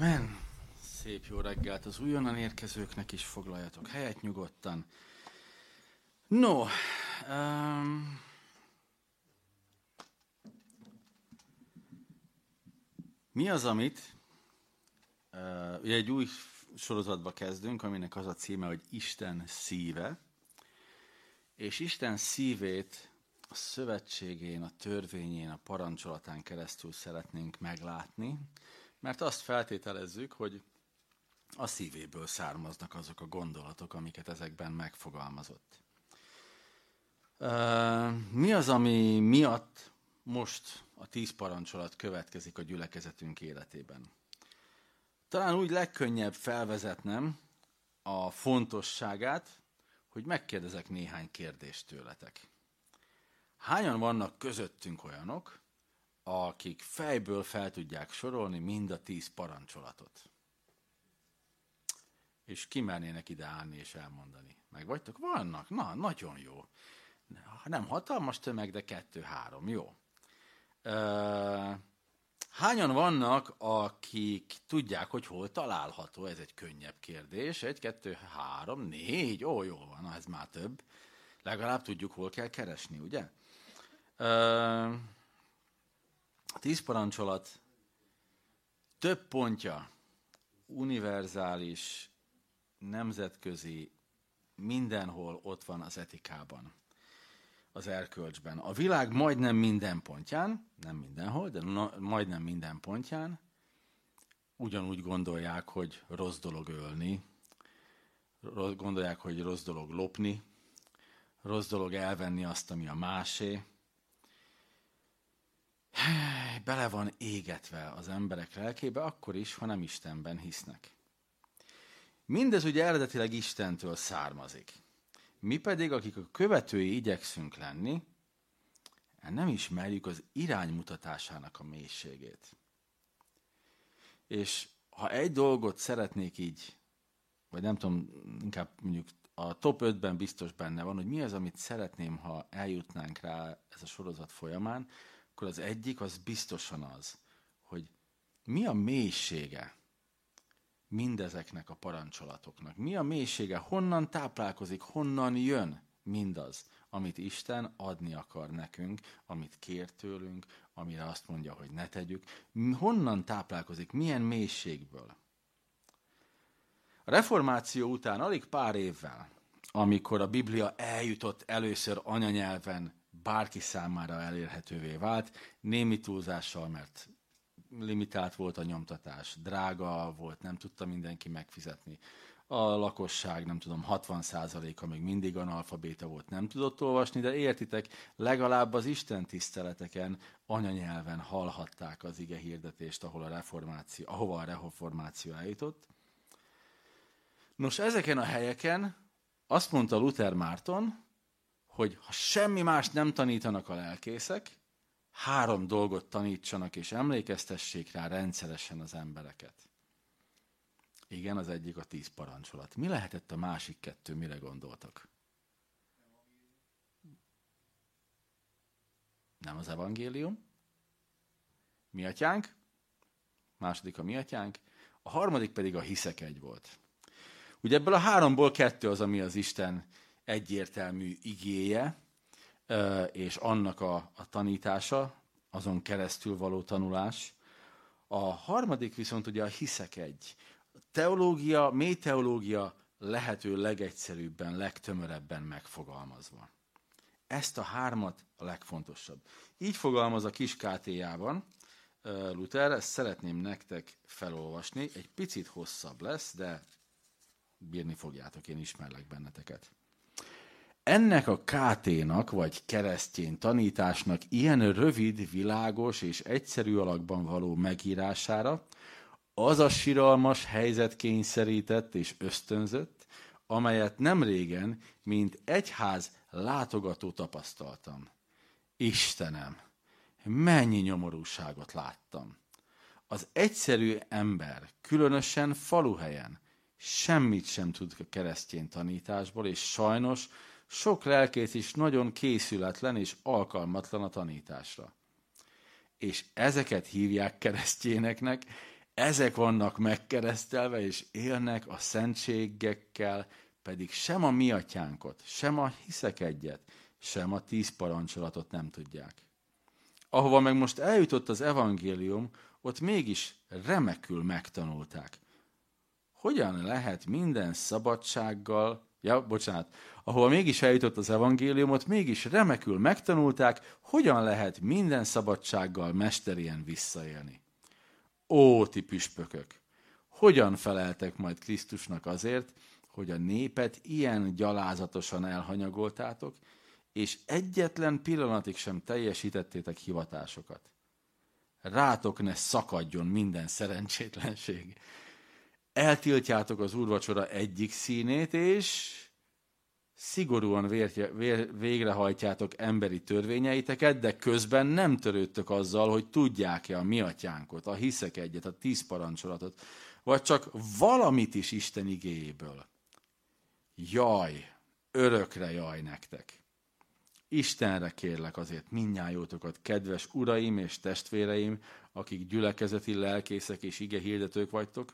Amen. Szép jó reggelt az újonnan érkezőknek is, foglaljatok helyet nyugodtan. No, um, mi az, amit, uh, ugye egy új sorozatba kezdünk, aminek az a címe, hogy Isten szíve, és Isten szívét a szövetségén, a törvényén, a parancsolatán keresztül szeretnénk meglátni, mert azt feltételezzük, hogy a szívéből származnak azok a gondolatok, amiket ezekben megfogalmazott. Mi az, ami miatt most a tíz parancsolat következik a gyülekezetünk életében? Talán úgy legkönnyebb felvezetnem a fontosságát, hogy megkérdezek néhány kérdést tőletek. Hányan vannak közöttünk olyanok, akik fejből fel tudják sorolni mind a tíz parancsolatot? És kimernének ide állni és elmondani. Meg vagytok? Vannak? Na, nagyon jó. Nem hatalmas tömeg, de kettő-három. Jó. Hányan vannak, akik tudják, hogy hol található? Ez egy könnyebb kérdés. Egy, kettő, három, négy. Ó, jó van, ez már több. Legalább tudjuk, hol kell keresni, ugye? A tíz parancsolat. Több pontja. Univerzális, nemzetközi, mindenhol ott van az etikában, az erkölcsben. A világ majdnem minden pontján, nem mindenhol, de majdnem minden pontján ugyanúgy gondolják, hogy rossz dolog ölni, gondolják, hogy rossz dolog lopni, rossz dolog elvenni azt, ami a másé, bele van égetve az emberek lelkébe, akkor is, ha nem Istenben hisznek. Mindez ugye eredetileg Istentől származik. Mi pedig, akik a követői igyekszünk lenni, nem ismerjük az iránymutatásának a mélységét. És ha egy dolgot szeretnék így, vagy nem tudom, inkább mondjuk a top 5-ben biztos benne van, hogy mi az, amit szeretném, ha eljutnánk rá ez a sorozat folyamán, akkor az egyik az biztosan az, hogy mi a mélysége mindezeknek a parancsolatoknak. Mi a mélysége, honnan táplálkozik, honnan jön mindaz, amit Isten adni akar nekünk, amit kér tőlünk, amire azt mondja, hogy ne tegyük. Honnan táplálkozik, milyen mélységből? A reformáció után alig pár évvel, amikor a Biblia eljutott először anyanyelven bárki számára elérhetővé vált, némi túlzással, mert limitált volt a nyomtatás, drága volt, nem tudta mindenki megfizetni. A lakosság, nem tudom, 60%-a még mindig analfabéta volt, nem tudott olvasni, de értitek, legalább az Isten tiszteleteken anyanyelven hallhatták az ige hirdetést, ahol a reformáció, ahova a reformáció eljutott. Nos, ezeken a helyeken azt mondta Luther Márton, hogy ha semmi más nem tanítanak a lelkészek, három dolgot tanítsanak és emlékeztessék rá rendszeresen az embereket. Igen, az egyik a tíz parancsolat. Mi lehetett a másik kettő, mire gondoltak? Nem az evangélium. Mi atyánk. Második a mi atyánk. A harmadik pedig a hiszek egy volt. Ugye ebből a háromból kettő az, ami az Isten egyértelmű igéje, és annak a, a tanítása, azon keresztül való tanulás. A harmadik viszont ugye a hiszek egy. Teológia, mély teológia lehető legegyszerűbben, legtömörebben megfogalmazva. Ezt a hármat a legfontosabb. Így fogalmaz a kis KT-jában Luther, ezt szeretném nektek felolvasni. Egy picit hosszabb lesz, de bírni fogjátok, én ismerlek benneteket ennek a KT-nak, vagy keresztjén tanításnak ilyen rövid, világos és egyszerű alakban való megírására az a siralmas helyzet kényszerített és ösztönzött, amelyet nem régen, mint egyház látogató tapasztaltam. Istenem, mennyi nyomorúságot láttam. Az egyszerű ember, különösen faluhelyen, semmit sem tud a keresztény tanításból, és sajnos sok lelkész is nagyon készületlen és alkalmatlan a tanításra. És ezeket hívják keresztjéneknek, ezek vannak megkeresztelve, és élnek a szentségekkel, pedig sem a mi atyánkot, sem a hiszek egyet, sem a tíz parancsolatot nem tudják. Ahova meg most eljutott az evangélium, ott mégis remekül megtanulták. Hogyan lehet minden szabadsággal, ja, bocsánat, ahova mégis eljutott az evangéliumot, mégis remekül megtanulták, hogyan lehet minden szabadsággal mesterien visszaélni. Ó, ti püspökök! Hogyan feleltek majd Krisztusnak azért, hogy a népet ilyen gyalázatosan elhanyagoltátok, és egyetlen pillanatig sem teljesítettétek hivatásokat. Rátok ne szakadjon minden szerencsétlenség. Eltiltjátok az úrvacsora egyik színét, és szigorúan vértje, vér, végrehajtjátok emberi törvényeiteket, de közben nem törődtök azzal, hogy tudják-e a mi atyánkot, a hiszek egyet, a tíz parancsolatot, vagy csak valamit is Isten igéjéből. Jaj, örökre jaj nektek! Istenre kérlek azért minnyájótokat, kedves uraim és testvéreim, akik gyülekezeti lelkészek és ige hirdetők vagytok,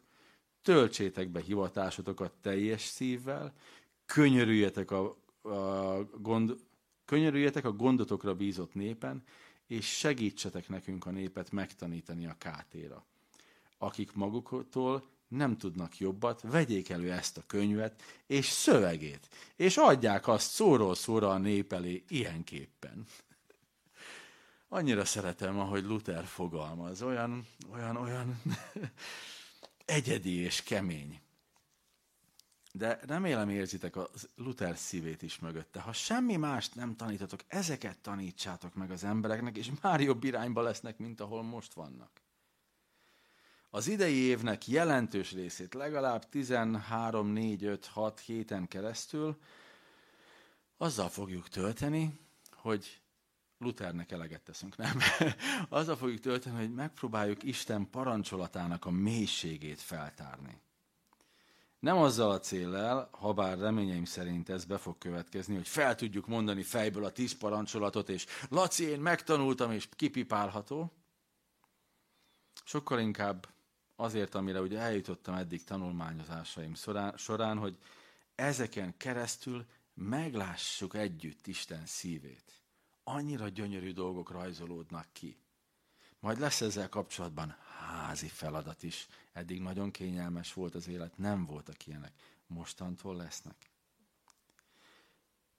töltsétek be hivatásotokat teljes szívvel, könyörüljetek a, a, gond, könyörüljetek a gondotokra bízott népen, és segítsetek nekünk a népet megtanítani a kátéra. Akik maguktól nem tudnak jobbat, vegyék elő ezt a könyvet és szövegét, és adják azt szóról szóra a nép elé ilyenképpen. Annyira szeretem, ahogy Luther fogalmaz, olyan, olyan, olyan egyedi és kemény. De remélem érzitek a Luther szívét is mögötte. Ha semmi mást nem tanítatok, ezeket tanítsátok meg az embereknek, és már jobb irányba lesznek, mint ahol most vannak. Az idei évnek jelentős részét legalább 13, 4, 5, 6 héten keresztül azzal fogjuk tölteni, hogy Luthernek eleget teszünk, nem? azzal fogjuk tölteni, hogy megpróbáljuk Isten parancsolatának a mélységét feltárni. Nem azzal a céllel, ha bár reményeim szerint ez be fog következni, hogy fel tudjuk mondani fejből a tíz parancsolatot, és Laci, én megtanultam, és kipipálható. Sokkal inkább azért, amire ugye eljutottam eddig tanulmányozásaim során, során, hogy ezeken keresztül meglássuk együtt Isten szívét. Annyira gyönyörű dolgok rajzolódnak ki. Majd lesz ezzel kapcsolatban házi feladat is. Eddig nagyon kényelmes volt az élet, nem voltak ilyenek. Mostantól lesznek.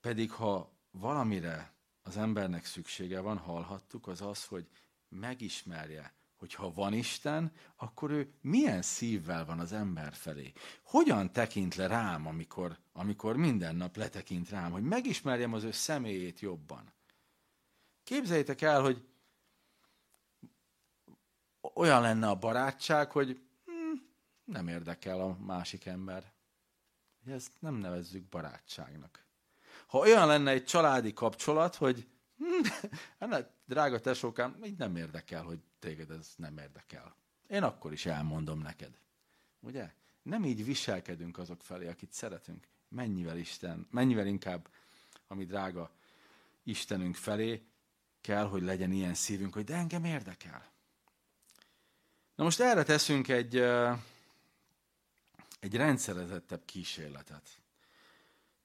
Pedig ha valamire az embernek szüksége van, hallhattuk, az az, hogy megismerje, hogy ha van Isten, akkor ő milyen szívvel van az ember felé. Hogyan tekint le rám, amikor, amikor minden nap letekint rám, hogy megismerjem az ő személyét jobban. Képzeljétek el, hogy olyan lenne a barátság, hogy hm, nem érdekel a másik ember. Ezt nem nevezzük barátságnak. Ha olyan lenne egy családi kapcsolat, hogy hm, hát, drága tesókám, így nem érdekel, hogy téged ez nem érdekel. Én akkor is elmondom neked. Ugye? Nem így viselkedünk azok felé, akit szeretünk. Mennyivel Isten, mennyivel inkább, ami drága Istenünk felé, kell, hogy legyen ilyen szívünk, hogy de engem érdekel. Na most erre teszünk egy, egy rendszerezettebb kísérletet,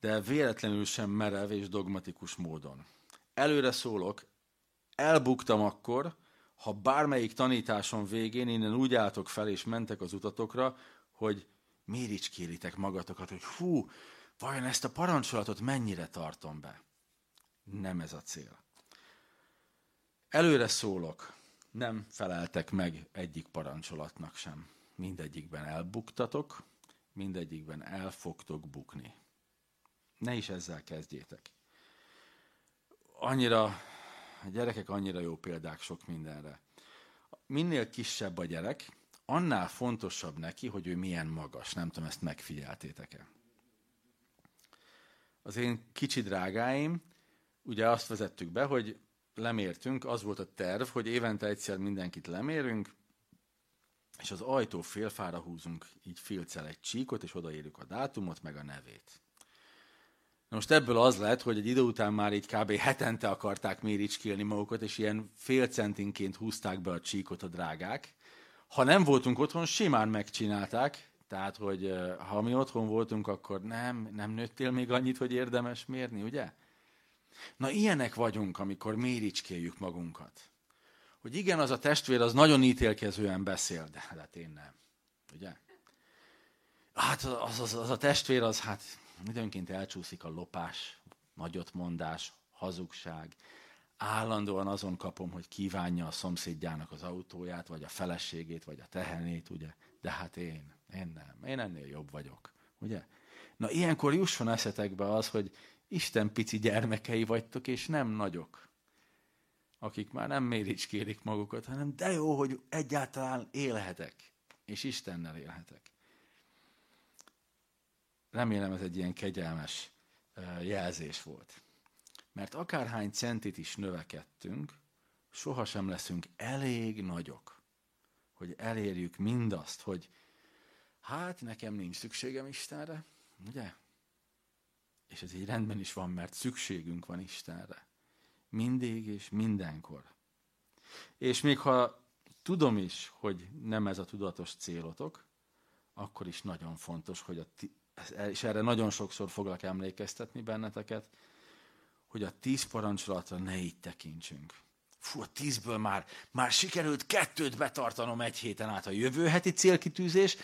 de véletlenül sem merev és dogmatikus módon. Előre szólok, elbuktam akkor, ha bármelyik tanításon végén innen úgy álltok fel és mentek az utatokra, hogy méricskéritek magatokat, hogy hú, vajon ezt a parancsolatot mennyire tartom be? Nem ez a cél. Előre szólok, nem feleltek meg egyik parancsolatnak sem. Mindegyikben elbuktatok, mindegyikben el fogtok bukni. Ne is ezzel kezdjétek. Annyira, a gyerekek annyira jó példák sok mindenre. Minél kisebb a gyerek, annál fontosabb neki, hogy ő milyen magas. Nem tudom, ezt megfigyeltétek-e. Az én kicsi drágáim, ugye azt vezettük be, hogy lemértünk, az volt a terv, hogy évente egyszer mindenkit lemérünk, és az ajtó félfára húzunk így filccel egy csíkot, és odaírjuk a dátumot, meg a nevét. Na most ebből az lett, hogy egy idő után már így kb. hetente akarták méricskélni magukat, és ilyen fél centinként húzták be a csíkot a drágák, Ha nem voltunk otthon, simán megcsinálták, tehát, hogy ha mi otthon voltunk, akkor nem, nem nőttél még annyit, hogy érdemes mérni, ugye? Na, ilyenek vagyunk, amikor méricskéljük magunkat. Hogy igen, az a testvér az nagyon ítélkezően beszél, de hát én nem. Ugye? Hát az, az, az a testvér az hát időnként elcsúszik a lopás, nagyotmondás, hazugság. Állandóan azon kapom, hogy kívánja a szomszédjának az autóját, vagy a feleségét, vagy a tehenét, ugye? De hát én, én nem. Én ennél jobb vagyok, ugye? Na ilyenkor jusson eszetekbe az, hogy Isten pici gyermekei vagytok, és nem nagyok. Akik már nem méricskélik magukat, hanem de jó, hogy egyáltalán élhetek, és Istennel élhetek. Remélem ez egy ilyen kegyelmes jelzés volt. Mert akárhány centit is növekedtünk, sohasem leszünk elég nagyok, hogy elérjük mindazt, hogy hát nekem nincs szükségem Istenre, ugye? És ez így rendben is van, mert szükségünk van Istenre. Mindig és mindenkor. És még ha tudom is, hogy nem ez a tudatos célotok, akkor is nagyon fontos, hogy a ti, és erre nagyon sokszor foglak emlékeztetni benneteket, hogy a tíz parancsolatra ne így tekintsünk. Fú, a tízből már, már sikerült kettőt betartanom egy héten át a jövő heti célkitűzés,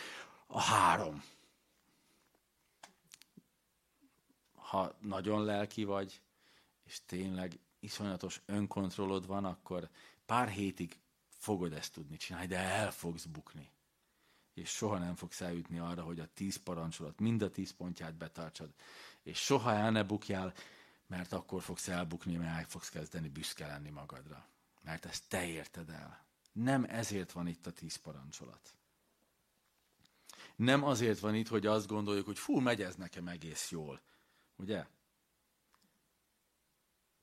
a három. Ha nagyon lelki vagy, és tényleg iszonyatos önkontrollod van, akkor pár hétig fogod ezt tudni csinálni, de el fogsz bukni és soha nem fogsz eljutni arra, hogy a tíz parancsolat, mind a tíz pontját betartsad. És soha el ne bukjál, mert akkor fogsz elbukni, mert el fogsz kezdeni büszke lenni magadra. Mert ezt te érted el. Nem ezért van itt a tíz parancsolat. Nem azért van itt, hogy azt gondoljuk, hogy fú, megy ez nekem egész jól. Ugye?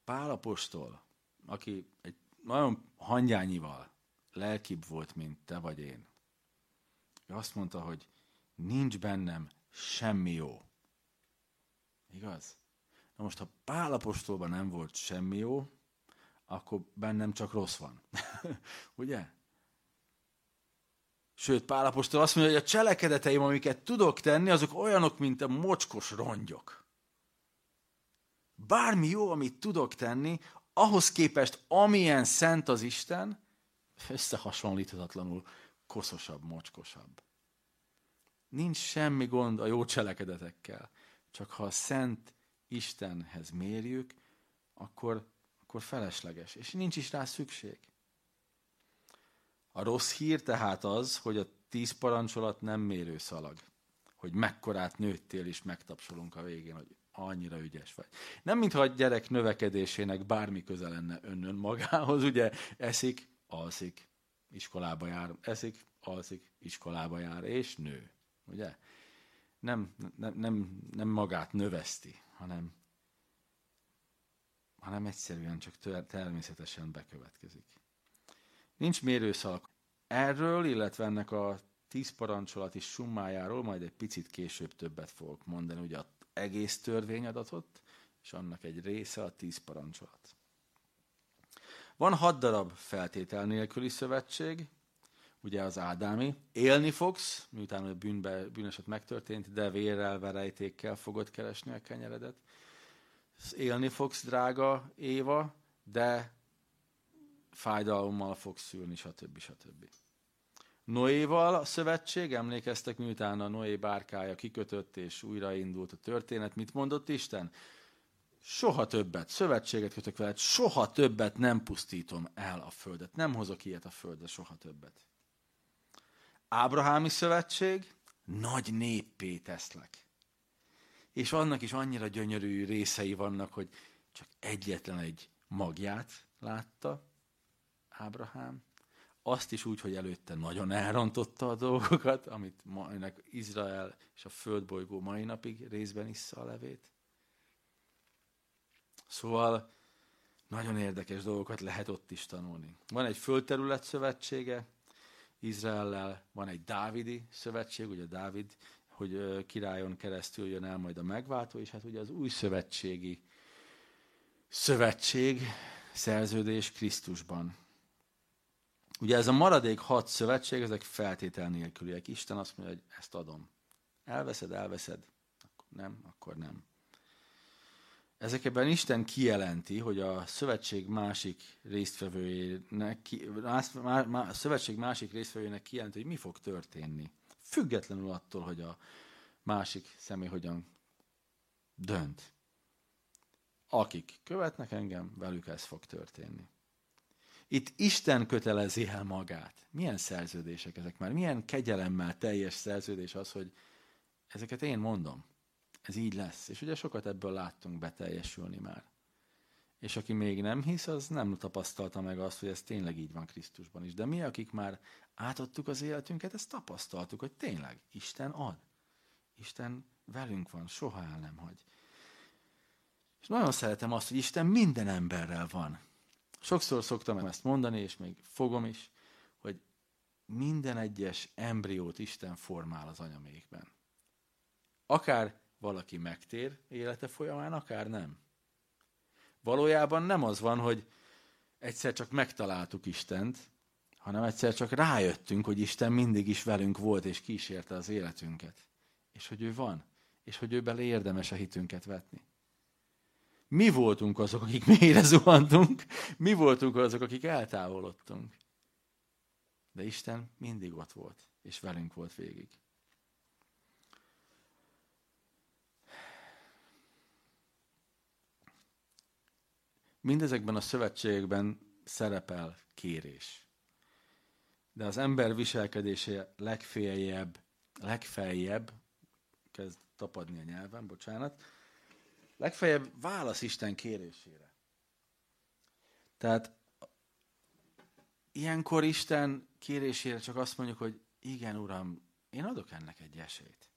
Pálapostól, aki egy nagyon hangyányival lelkibb volt, mint te vagy én, ő azt mondta, hogy nincs bennem semmi jó. Igaz? Na most, ha Pálapostolban nem volt semmi jó, akkor bennem csak rossz van. Ugye? Sőt, Pálapostól azt mondja, hogy a cselekedeteim, amiket tudok tenni, azok olyanok, mint a mocskos rongyok. Bármi jó, amit tudok tenni, ahhoz képest, amilyen szent az Isten, összehasonlíthatatlanul koszosabb, mocskosabb. Nincs semmi gond a jó cselekedetekkel, csak ha a szent Istenhez mérjük, akkor, akkor felesleges, és nincs is rá szükség. A rossz hír tehát az, hogy a tíz parancsolat nem mérőszalag, hogy mekkorát nőttél, és megtapsolunk a végén, hogy annyira ügyes vagy. Nem mintha a gyerek növekedésének bármi köze lenne önnön magához, ugye eszik, alszik, iskolába jár, eszik, alszik, iskolába jár, és nő. Ugye? Nem, nem, nem, nem magát növeszti, hanem, hanem egyszerűen csak természetesen bekövetkezik. Nincs mérőszalak. Erről, illetve ennek a tíz parancsolat is summájáról majd egy picit később többet fogok mondani, ugye az egész törvényadatot, és annak egy része a tíz parancsolat. Van hat darab feltétel nélküli szövetség, ugye az Ádámi. Élni fogsz, miután a bűnbe, bűneset megtörtént, de vérrel, verejtékkel fogod keresni a kenyeredet. Élni fogsz, drága Éva, de fájdalommal fogsz szülni, stb. stb. Noéval a szövetség, emlékeztek, miután a Noé bárkája kikötött és újraindult a történet, mit mondott Isten? soha többet, szövetséget kötök veled, soha többet nem pusztítom el a földet. Nem hozok ilyet a földre, soha többet. Ábrahámi szövetség, nagy néppé teszlek. És annak is annyira gyönyörű részei vannak, hogy csak egyetlen egy magját látta Ábrahám. Azt is úgy, hogy előtte nagyon elrontotta a dolgokat, amit ennek Izrael és a földbolygó mai napig részben issza a levét. Szóval nagyon érdekes dolgokat lehet ott is tanulni. Van egy földterület szövetsége Izraellel, van egy Dávidi szövetség, ugye Dávid, hogy királyon keresztül jön el majd a megváltó, és hát ugye az új szövetségi szövetség, szerződés Krisztusban. Ugye ez a maradék hat szövetség, ezek feltétel nélküliek. Isten azt mondja, hogy ezt adom. Elveszed, elveszed. Akkor nem, akkor nem. Ezekben Isten kijelenti, hogy a szövetség másik résztvevőjének, a szövetség másik résztvevőjének kijelenti, hogy mi fog történni. Függetlenül attól, hogy a másik személy hogyan dönt. Akik követnek engem, velük ez fog történni. Itt Isten kötelezi el magát. Milyen szerződések ezek már? Milyen kegyelemmel teljes szerződés az, hogy ezeket én mondom. Ez így lesz. És ugye sokat ebből láttunk beteljesülni már. És aki még nem hisz, az nem tapasztalta meg azt, hogy ez tényleg így van Krisztusban is. De mi, akik már átadtuk az életünket, ezt tapasztaltuk, hogy tényleg Isten ad. Isten velünk van, soha el nem hagy. És nagyon szeretem azt, hogy Isten minden emberrel van. Sokszor szoktam ezt mondani, és még fogom is, hogy minden egyes embriót Isten formál az anyamékben. Akár valaki megtér élete folyamán, akár nem. Valójában nem az van, hogy egyszer csak megtaláltuk Istent, hanem egyszer csak rájöttünk, hogy Isten mindig is velünk volt és kísérte az életünket. És hogy ő van, és hogy ő belé érdemes a hitünket vetni. Mi voltunk azok, akik mélyre zuhantunk, mi voltunk azok, akik eltávolodtunk. De Isten mindig ott volt, és velünk volt végig. Mindezekben a szövetségekben szerepel kérés. De az ember viselkedése legféljebb, legfeljebb, kezd tapadni a nyelven, bocsánat, legfeljebb válasz Isten kérésére. Tehát ilyenkor Isten kérésére csak azt mondjuk, hogy igen, Uram, én adok ennek egy esélyt.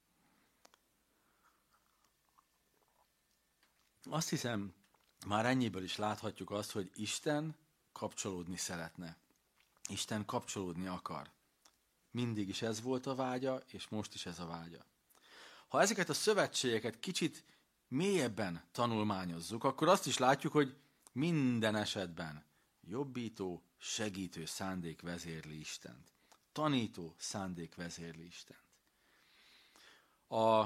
Azt hiszem, már ennyiből is láthatjuk azt, hogy Isten kapcsolódni szeretne. Isten kapcsolódni akar. Mindig is ez volt a vágya, és most is ez a vágya. Ha ezeket a szövetségeket kicsit mélyebben tanulmányozzuk, akkor azt is látjuk, hogy minden esetben jobbító, segítő szándék vezérli Istent. Tanító szándék vezérli Istent. A,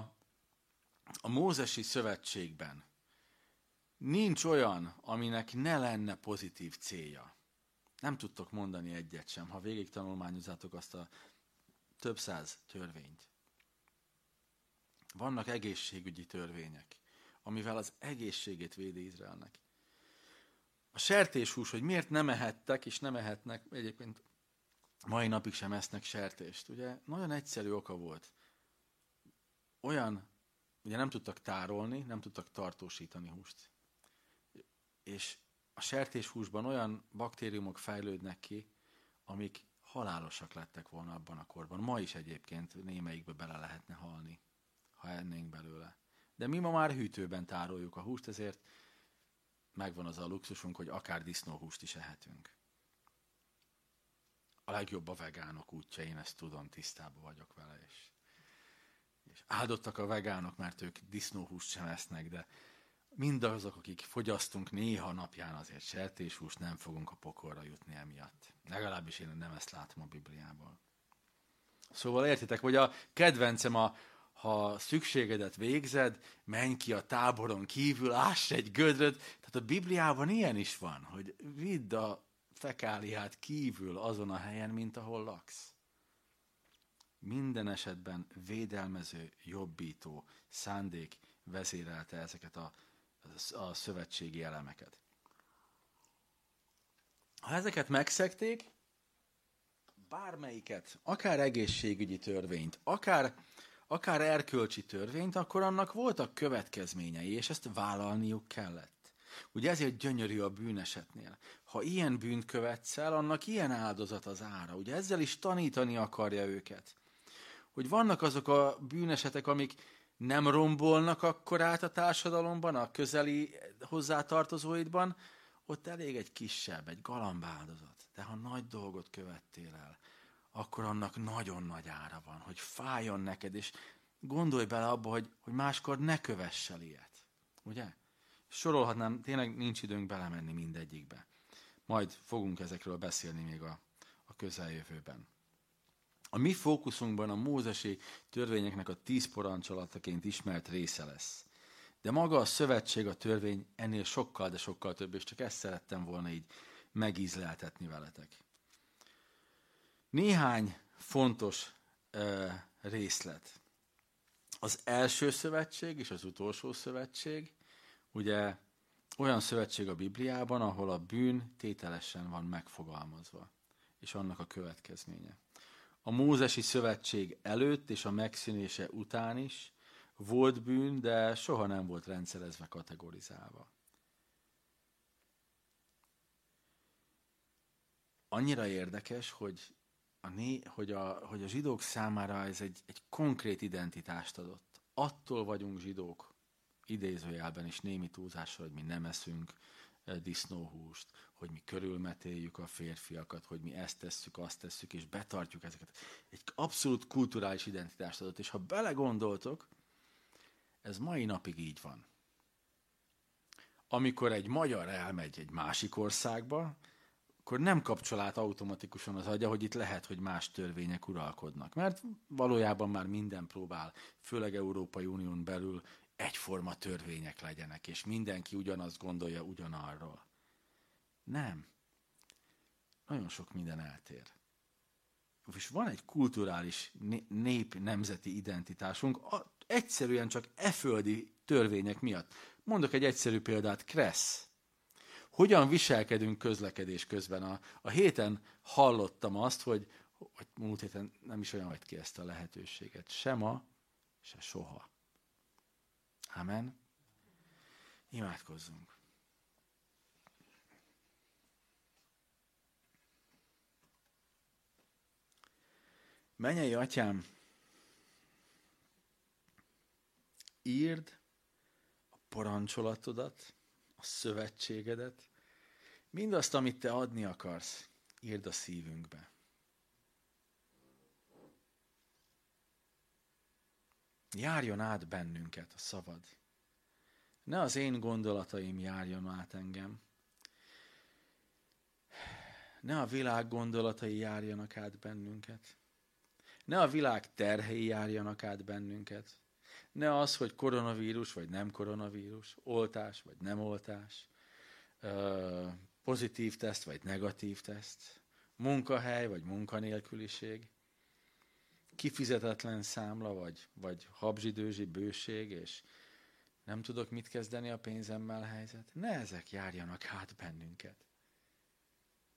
a Mózesi szövetségben nincs olyan, aminek ne lenne pozitív célja. Nem tudtok mondani egyet sem, ha végig tanulmányozzátok azt a több száz törvényt. Vannak egészségügyi törvények, amivel az egészségét védi Izraelnek. A sertéshús, hogy miért nem ehettek, és nem ehetnek, egyébként mai napig sem esznek sertést. Ugye nagyon egyszerű oka volt. Olyan, ugye nem tudtak tárolni, nem tudtak tartósítani húst és a sertéshúsban olyan baktériumok fejlődnek ki, amik halálosak lettek volna abban a korban. Ma is egyébként némelyikbe bele lehetne halni, ha ennénk belőle. De mi ma már hűtőben tároljuk a húst, ezért megvan az a luxusunk, hogy akár disznóhúst is ehetünk. A legjobb a vegánok útja, én ezt tudom, tisztában vagyok vele. És, és áldottak a vegánok, mert ők disznóhúst sem esznek, de mindazok, akik fogyasztunk néha napján azért sertéshúst, nem fogunk a pokolra jutni emiatt. Legalábbis én nem ezt látom a Bibliából. Szóval értitek, hogy a kedvencem a ha szükségedet végzed, menj ki a táboron kívül, áss egy gödröt. Tehát a Bibliában ilyen is van, hogy vidd a fekáliát kívül azon a helyen, mint ahol laksz. Minden esetben védelmező, jobbító szándék vezérelte ezeket a a szövetségi elemeket. Ha ezeket megszekték, bármelyiket, akár egészségügyi törvényt, akár, akár erkölcsi törvényt, akkor annak voltak következményei, és ezt vállalniuk kellett. Ugye ezért gyönyörű a bűnesetnél. Ha ilyen bűnt követsz el, annak ilyen áldozat az ára. Ugye ezzel is tanítani akarja őket. Hogy vannak azok a bűnesetek, amik nem rombolnak akkor át a társadalomban, a közeli hozzátartozóidban, ott elég egy kisebb, egy galambáldozat. De ha nagy dolgot követtél el, akkor annak nagyon nagy ára van, hogy fájjon neked, és gondolj bele abba, hogy, hogy máskor ne kövessel ilyet. Ugye? Sorolhatnám, tényleg nincs időnk belemenni mindegyikbe. Majd fogunk ezekről beszélni még a, a közeljövőben. A mi fókuszunkban a mózesi törvényeknek a tíz parancsolataként ismert része lesz. De maga a szövetség, a törvény ennél sokkal, de sokkal több, és csak ezt szerettem volna így megízleltetni veletek. Néhány fontos ö, részlet. Az első szövetség és az utolsó szövetség, ugye olyan szövetség a Bibliában, ahol a bűn tételesen van megfogalmazva, és annak a következménye. A Mózesi szövetség előtt és a megszűnése után is volt bűn, de soha nem volt rendszerezve, kategorizálva. Annyira érdekes, hogy a, né, hogy a, hogy a zsidók számára ez egy, egy konkrét identitást adott. Attól vagyunk zsidók, idézőjelben is némi túlzással, hogy mi nem eszünk eh, disznóhúst, hogy mi körülmetéljük a férfiakat, hogy mi ezt tesszük, azt tesszük, és betartjuk ezeket. Egy abszolút kulturális identitást adott, és ha belegondoltok, ez mai napig így van. Amikor egy magyar elmegy egy másik országba, akkor nem kapcsol át automatikusan az agya, hogy itt lehet, hogy más törvények uralkodnak. Mert valójában már minden próbál, főleg Európai Unión belül egyforma törvények legyenek, és mindenki ugyanazt gondolja ugyanarról. Nem. Nagyon sok minden eltér. És van egy kulturális nép-nemzeti identitásunk, egyszerűen csak e földi törvények miatt. Mondok egy egyszerű példát, Kressz. Hogyan viselkedünk közlekedés közben? A, a héten hallottam azt, hogy, hogy múlt héten nem is olyan hagyd ki ezt a lehetőséget. Se ma, se soha. Amen. Imádkozzunk. Menyei atyám, írd a parancsolatodat, a szövetségedet, mindazt, amit te adni akarsz, írd a szívünkbe. Járjon át bennünket a szavad. Ne az én gondolataim járjon át engem. Ne a világ gondolatai járjanak át bennünket. Ne a világ terhei járjanak át bennünket. Ne az, hogy koronavírus vagy nem koronavírus, oltás vagy nem oltás, pozitív teszt vagy negatív teszt, munkahely vagy munkanélküliség, kifizetetlen számla vagy, vagy habzsidőzsi bőség, és nem tudok mit kezdeni a pénzemmel helyzet. Ne ezek járjanak át bennünket.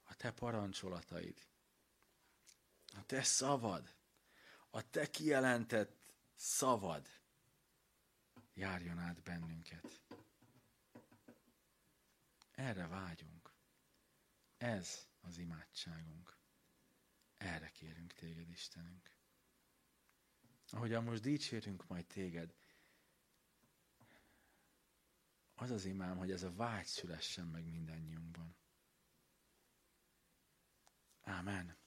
A te parancsolataid, a te szavad, a te kijelentett szavad járjon át bennünket. Erre vágyunk. Ez az imádságunk. Erre kérünk téged, Istenünk. Ahogyan most dicsérünk majd téged, az az imám, hogy ez a vágy szülessen meg mindannyiunkban. Ámen.